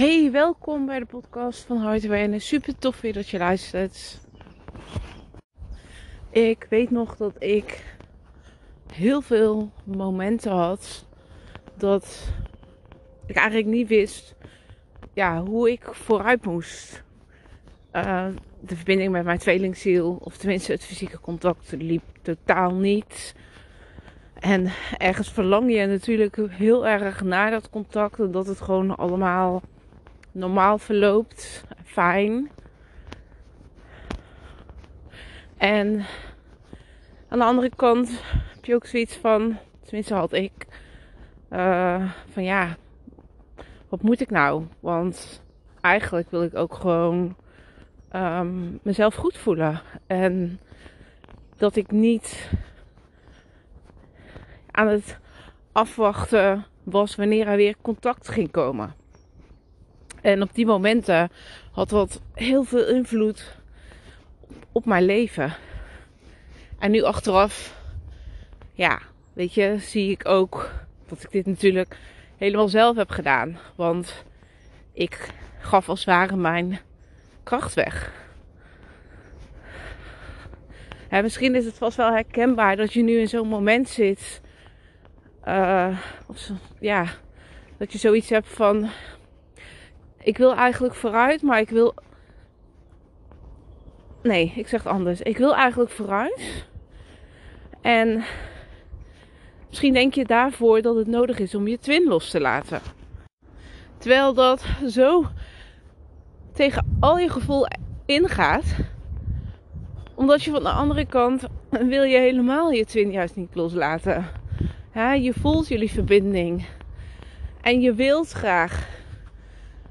Hey, welkom bij de podcast van Hardware. Super tof weer dat je luistert. Ik weet nog dat ik heel veel momenten had dat ik eigenlijk niet wist ja, hoe ik vooruit moest. Uh, de verbinding met mijn tweelingziel, of tenminste het fysieke contact, liep totaal niet. En ergens verlang je natuurlijk heel erg naar dat contact. En dat het gewoon allemaal normaal verloopt. Fijn. En aan de andere kant heb je ook zoiets van, tenminste had ik, uh, van ja, wat moet ik nou? Want eigenlijk wil ik ook gewoon um, mezelf goed voelen. En dat ik niet aan het afwachten was wanneer er weer contact ging komen. En op die momenten had dat heel veel invloed op mijn leven. En nu achteraf, ja, weet je, zie ik ook dat ik dit natuurlijk helemaal zelf heb gedaan. Want ik gaf als het ware mijn kracht weg. Ja, misschien is het vast wel herkenbaar dat je nu in zo'n moment zit. Uh, of ja, dat je zoiets hebt van. Ik wil eigenlijk vooruit, maar ik wil. Nee, ik zeg het anders. Ik wil eigenlijk vooruit. En misschien denk je daarvoor dat het nodig is om je twin los te laten. Terwijl dat zo tegen al je gevoel ingaat. Omdat je van de andere kant wil je helemaal je twin juist niet loslaten. je voelt jullie verbinding. En je wilt graag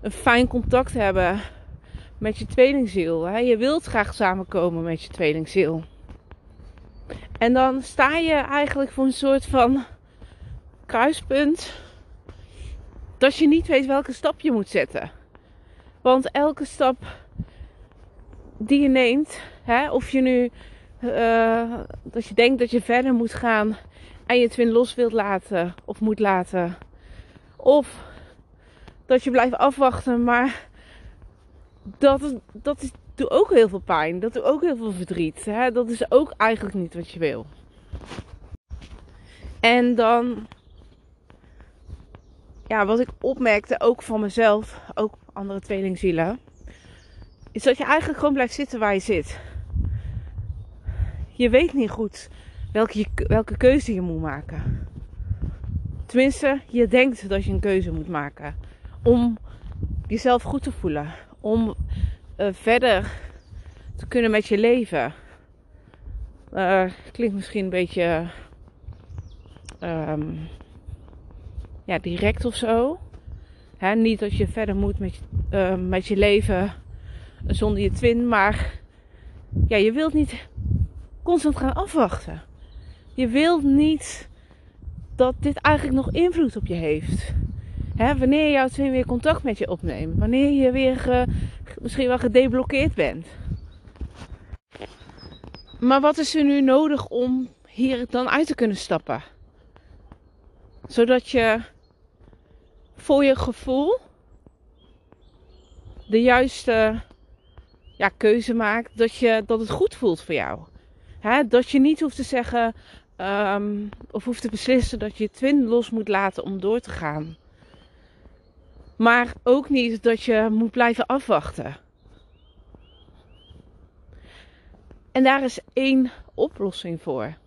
een fijn contact hebben met je tweelingziel. Je wilt graag samenkomen met je tweelingziel. En dan sta je eigenlijk voor een soort van kruispunt dat je niet weet welke stap je moet zetten. Want elke stap die je neemt, hè, of je nu uh, dat je denkt dat je verder moet gaan en je twin los wilt laten of moet laten, of dat je blijft afwachten, maar dat, dat doet ook heel veel pijn, dat doet ook heel veel verdriet. Hè? Dat is ook eigenlijk niet wat je wil. En dan ja, wat ik opmerkte, ook van mezelf, ook andere tweelingzielen, is dat je eigenlijk gewoon blijft zitten waar je zit. Je weet niet goed welke, welke keuze je moet maken. Tenminste, je denkt dat je een keuze moet maken om jezelf goed te voelen, om uh, verder te kunnen met je leven. Uh, klinkt misschien een beetje um, ja, direct of zo. Hè, niet dat je verder moet met, uh, met je leven zonder je twin, maar ja, je wilt niet constant gaan afwachten. Je wilt niet dat dit eigenlijk nog invloed op je heeft. Hè, wanneer jouw twin weer contact met je opneemt, wanneer je weer misschien wel gedeblokkeerd bent. Maar wat is er nu nodig om hier dan uit te kunnen stappen? Zodat je voor je gevoel de juiste ja, keuze maakt. Dat, je, dat het goed voelt voor jou. dat je niet hoeft te zeggen ehm, of hoeft te beslissen dat je je twin los moet laten om door te gaan. Maar ook niet dat je moet blijven afwachten. En daar is één oplossing voor.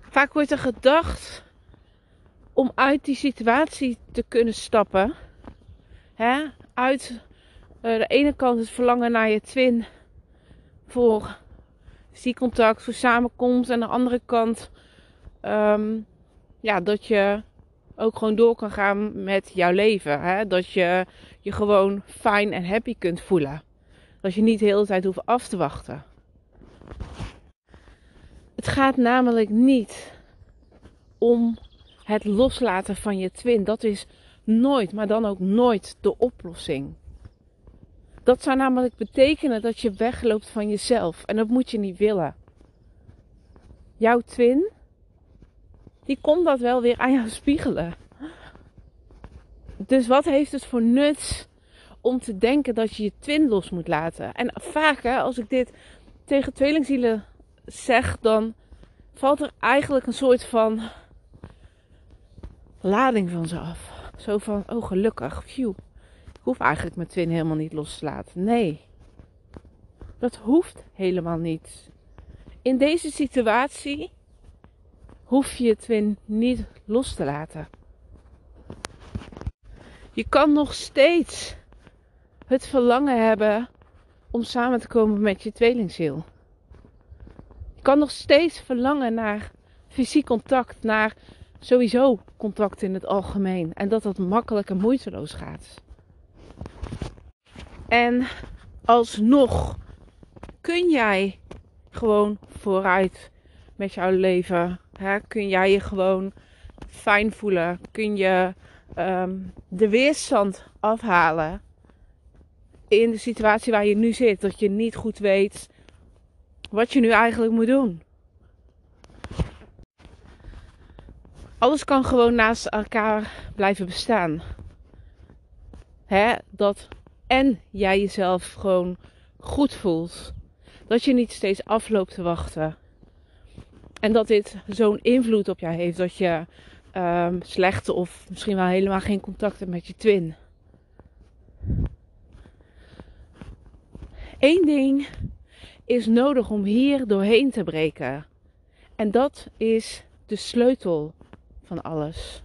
Vaak wordt er gedacht om uit die situatie te kunnen stappen. Hè? Uit uh, de ene kant het verlangen naar je twin voor contact, voor samenkomst. En aan de andere kant um, ja, dat je ook gewoon door kan gaan met jouw leven. Hè? Dat je je gewoon fijn en happy kunt voelen. Dat je niet de hele tijd hoeft af te wachten. Het gaat namelijk niet om het loslaten van je twin, dat is nooit, maar dan ook nooit de oplossing. Dat zou namelijk betekenen dat je wegloopt van jezelf en dat moet je niet willen. Jouw twin, die komt dat wel weer aan jou spiegelen. Dus wat heeft het voor nut om te denken dat je je twin los moet laten? En vaak, hè, als ik dit tegen tweelingzielen zeg, dan valt er eigenlijk een soort van lading van ze af. Zo van, oh gelukkig, phew. Ik hoef eigenlijk mijn twin helemaal niet los te laten. Nee, dat hoeft helemaal niet. In deze situatie hoef je je twin niet los te laten. Je kan nog steeds het verlangen hebben om samen te komen met je tweelingziel. Je kan nog steeds verlangen naar fysiek contact, naar sowieso contact in het algemeen. En dat dat makkelijk en moeiteloos gaat. En alsnog kun jij gewoon vooruit met jouw leven. Hè? Kun jij je gewoon fijn voelen? Kun je um, de weerstand afhalen in de situatie waar je nu zit? Dat je niet goed weet wat je nu eigenlijk moet doen. Alles kan gewoon naast elkaar blijven bestaan. Hè? Dat en jij jezelf gewoon goed voelt. Dat je niet steeds afloopt te wachten. En dat dit zo'n invloed op jou heeft dat je um, slechte of misschien wel helemaal geen contact hebt met je twin. Eén ding is nodig om hier doorheen te breken. En dat is de sleutel van alles.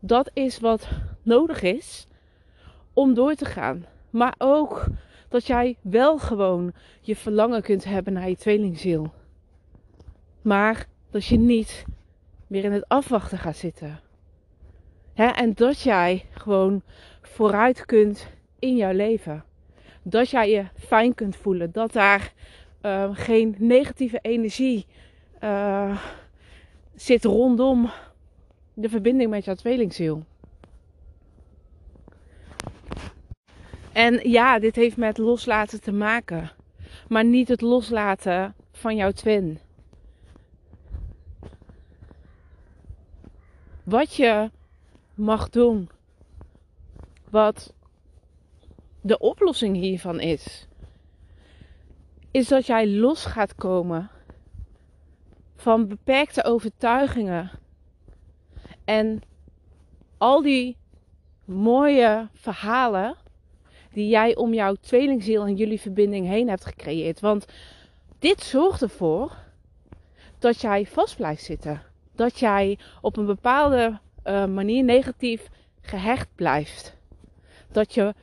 Dat is wat nodig is om door te gaan. Maar ook dat jij wel gewoon je verlangen kunt hebben naar je tweelingziel. Maar dat je niet meer in het afwachten gaat zitten. en dat jij gewoon vooruit kunt in jouw leven. Dat jij je fijn kunt voelen. Dat daar uh, geen negatieve energie uh, zit rondom de verbinding met jouw tweelingziel. En ja, dit heeft met loslaten te maken. Maar niet het loslaten van jouw twin. Wat je mag doen. Wat de oplossing hiervan is. Is dat jij los gaat komen van beperkte overtuigingen. En al die mooie verhalen die jij om jouw tweelingziel en jullie verbinding heen hebt gecreëerd. Want dit zorgt ervoor dat jij vast blijft zitten. Dat jij op een bepaalde uh, manier negatief gehecht blijft. Dat je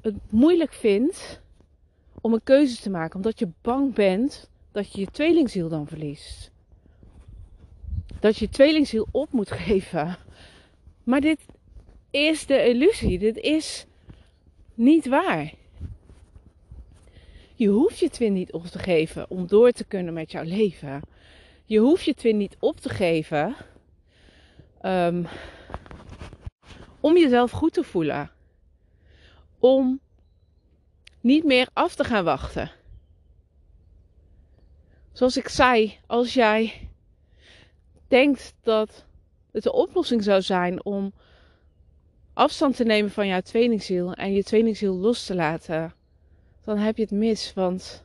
het moeilijk vindt om een keuze te maken, omdat je bang bent dat je je tweelingziel dan verliest. Dat je je tweelingziel op moet geven. Maar dit is de illusie. Dit is niet waar. Je hoeft je twin niet op te geven om door te kunnen met jouw leven. Je hoeft je twin niet op te geven um, om jezelf goed te voelen. Om niet meer af te gaan wachten. Zoals ik zei, als jij denkt dat het de oplossing zou zijn om afstand te nemen van jouw tweelingziel en je tweelingziel los te laten, dan heb je het mis, want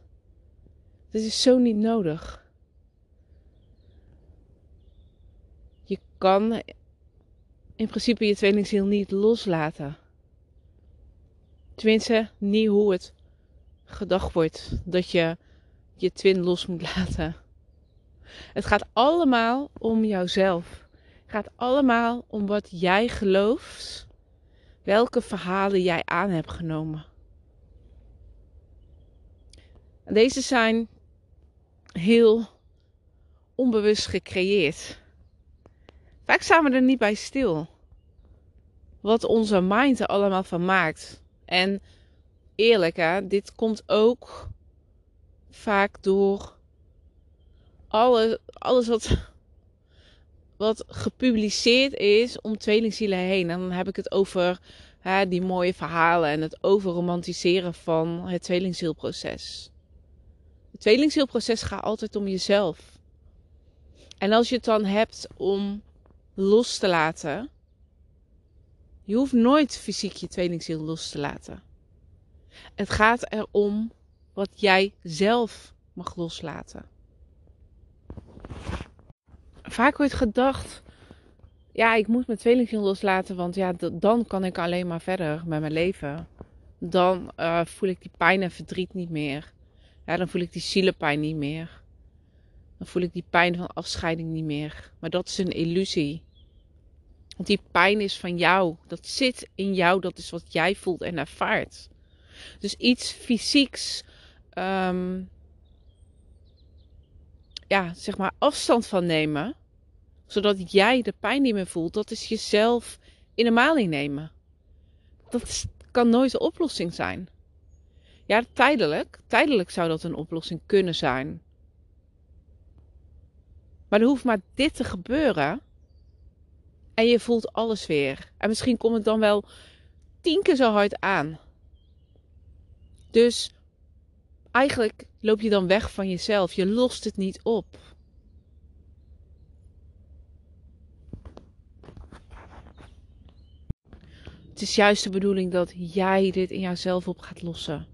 dit is zo niet nodig. Je kan in principe je tweelingziel niet loslaten. Tenminste, niet hoe het gedacht wordt dat je je twin los moet laten. Het gaat allemaal om jouzelf. Het gaat allemaal om wat jij gelooft welke verhalen jij aan hebt genomen. deze zijn heel onbewust gecreëerd. Vaak staan we er niet bij stil. Wat onze mind er allemaal van maakt. En eerlijk, hè, dit komt ook vaak door alles, alles wat wat gepubliceerd is om tweelingzielen heen. En dan heb ik het over hè, die mooie verhalen en het overromantiseren van het tweelingzielproces. Het tweelingzielproces gaat altijd om jezelf. En als je het dan hebt om los te laten. Je hoeft nooit fysiek je tweelingziel los te laten. Het gaat erom wat jij zelf mag loslaten. Vaak wordt gedacht, ja, ik moet mijn tweelingziel loslaten, want ja, dan kan ik alleen maar verder met mijn leven. Dan uh, voel ik die pijn en verdriet niet meer. Ja, dan voel ik die zielenpijn niet meer. Dan voel ik die pijn van afscheiding niet meer. Maar dat is een illusie. Want die pijn is van jou. Dat zit in jou. Dat is wat jij voelt en ervaart. Dus iets fysieks. Um, ja, zeg maar afstand van nemen. Zodat jij de pijn niet meer voelt. Dat is jezelf in de maling nemen. Dat kan nooit de oplossing zijn. Ja, tijdelijk. Tijdelijk zou dat een oplossing kunnen zijn. Maar er hoeft maar dit te gebeuren. En je voelt alles weer. En misschien komt het dan wel tien keer zo hard aan. Dus eigenlijk loop je dan weg van jezelf. Je lost het niet op. Het is juist de bedoeling dat jij dit in jouzelf op gaat lossen.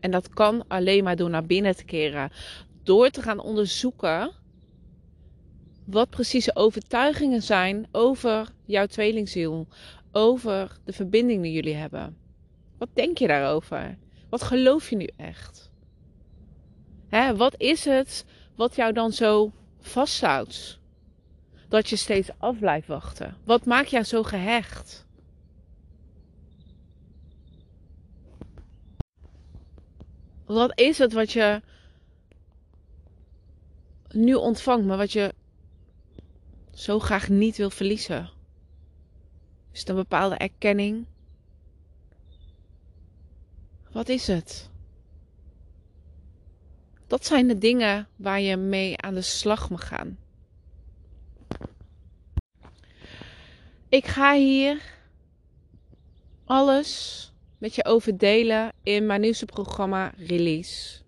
En dat kan alleen maar door naar binnen te keren. Door te gaan onderzoeken wat precies overtuigingen zijn over jouw tweelingziel. Over de verbinding die jullie hebben. Wat denk je daarover? Wat geloof je nu echt? Hè, wat is het wat jou dan zo vasthoudt? Dat je steeds af blijft wachten. Wat maakt jou zo gehecht? Wat is het wat je nu ontvangt, maar wat je zo graag niet wil verliezen? Is het een bepaalde erkenning? Wat is het? Dat zijn de dingen waar je mee aan de slag mag gaan. Ik ga hier alles met je over delen in mijn nieuwste programma Release.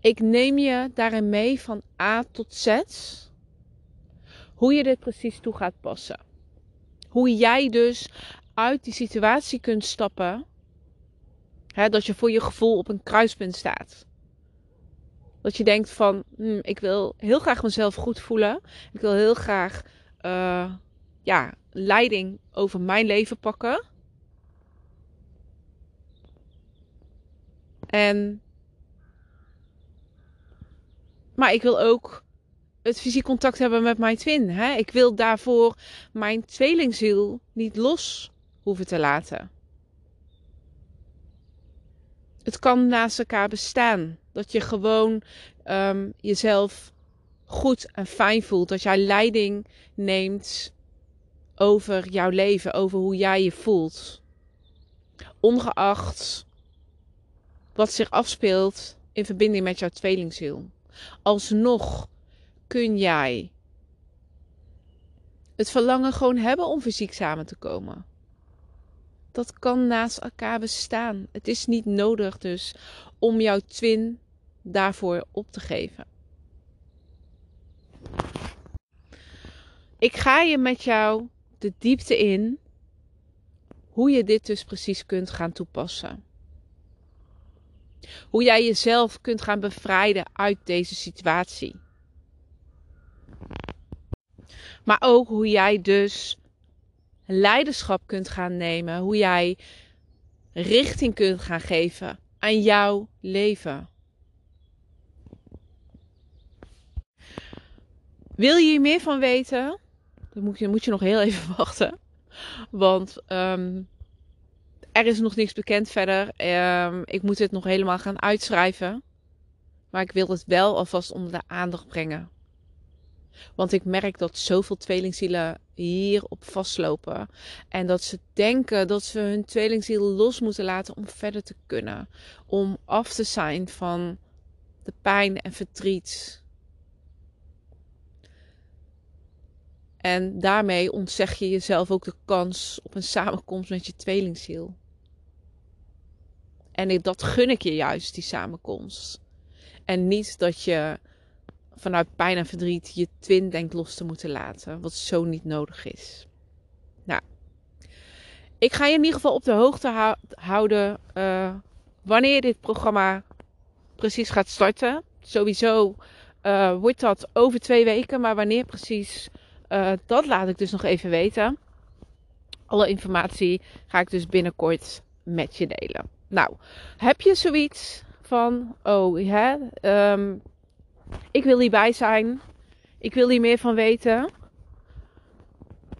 Ik neem je daarin mee van A tot Z. Hoe je dit precies toe gaat passen. Hoe jij dus uit die situatie kunt stappen. Hè, dat je voor je gevoel op een kruispunt staat. Dat je denkt van, hm, ik wil heel graag mezelf goed voelen. Ik wil heel graag uh, ja, leiding over mijn leven pakken. En. Maar ik wil ook het fysiek contact hebben met mijn twin. Hè? Ik wil daarvoor mijn tweelingziel niet los hoeven te laten. Het kan naast elkaar bestaan. Dat je gewoon um, jezelf goed en fijn voelt. Dat jij leiding neemt over jouw leven, over hoe jij je voelt. Ongeacht wat zich afspeelt in verbinding met jouw tweelingziel. Alsnog kun jij het verlangen gewoon hebben om fysiek samen te komen. Dat kan naast elkaar bestaan. Het is niet nodig dus om jouw twin daarvoor op te geven. Ik ga je met jou de diepte in hoe je dit dus precies kunt gaan toepassen. Hoe jij jezelf kunt gaan bevrijden uit deze situatie. Maar ook hoe jij dus leiderschap kunt gaan nemen. Hoe jij richting kunt gaan geven aan jouw leven. Wil je hier meer van weten? Dan moet je, moet je nog heel even wachten. Want um, er is nog niks bekend verder. Um, ik moet het nog helemaal gaan uitschrijven. Maar ik wil het wel alvast onder de aandacht brengen. Want ik merk dat zoveel tweelingzielen hierop vastlopen. En dat ze denken dat ze hun tweelingziel los moeten laten om verder te kunnen. Om af te zijn van de pijn en verdriet. En daarmee ontzeg je jezelf ook de kans op een samenkomst met je tweelingziel. En dat gun ik je juist, die samenkomst. En niet dat je vanuit pijn en verdriet je twin denkt los te moeten laten. Wat zo niet nodig is. Nou, ik ga je in ieder geval op de hoogte houden uh, wanneer dit programma precies gaat starten. Sowieso uh, wordt dat over twee weken, maar wanneer precies, uh, dat laat ik dus nog even weten. Alle informatie ga ik dus binnenkort met je delen. Nou, heb je zoiets van, oh hè, um, ik wil hierbij zijn, ik wil hier meer van weten.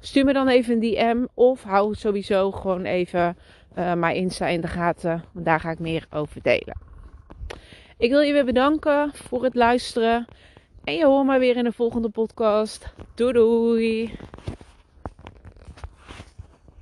Stuur me dan even een DM of hou sowieso gewoon even uh, mijn Insta in de gaten, want daar ga ik meer over delen. Ik wil je weer bedanken voor het luisteren. En je hoort mij weer in de volgende podcast. Doei doei!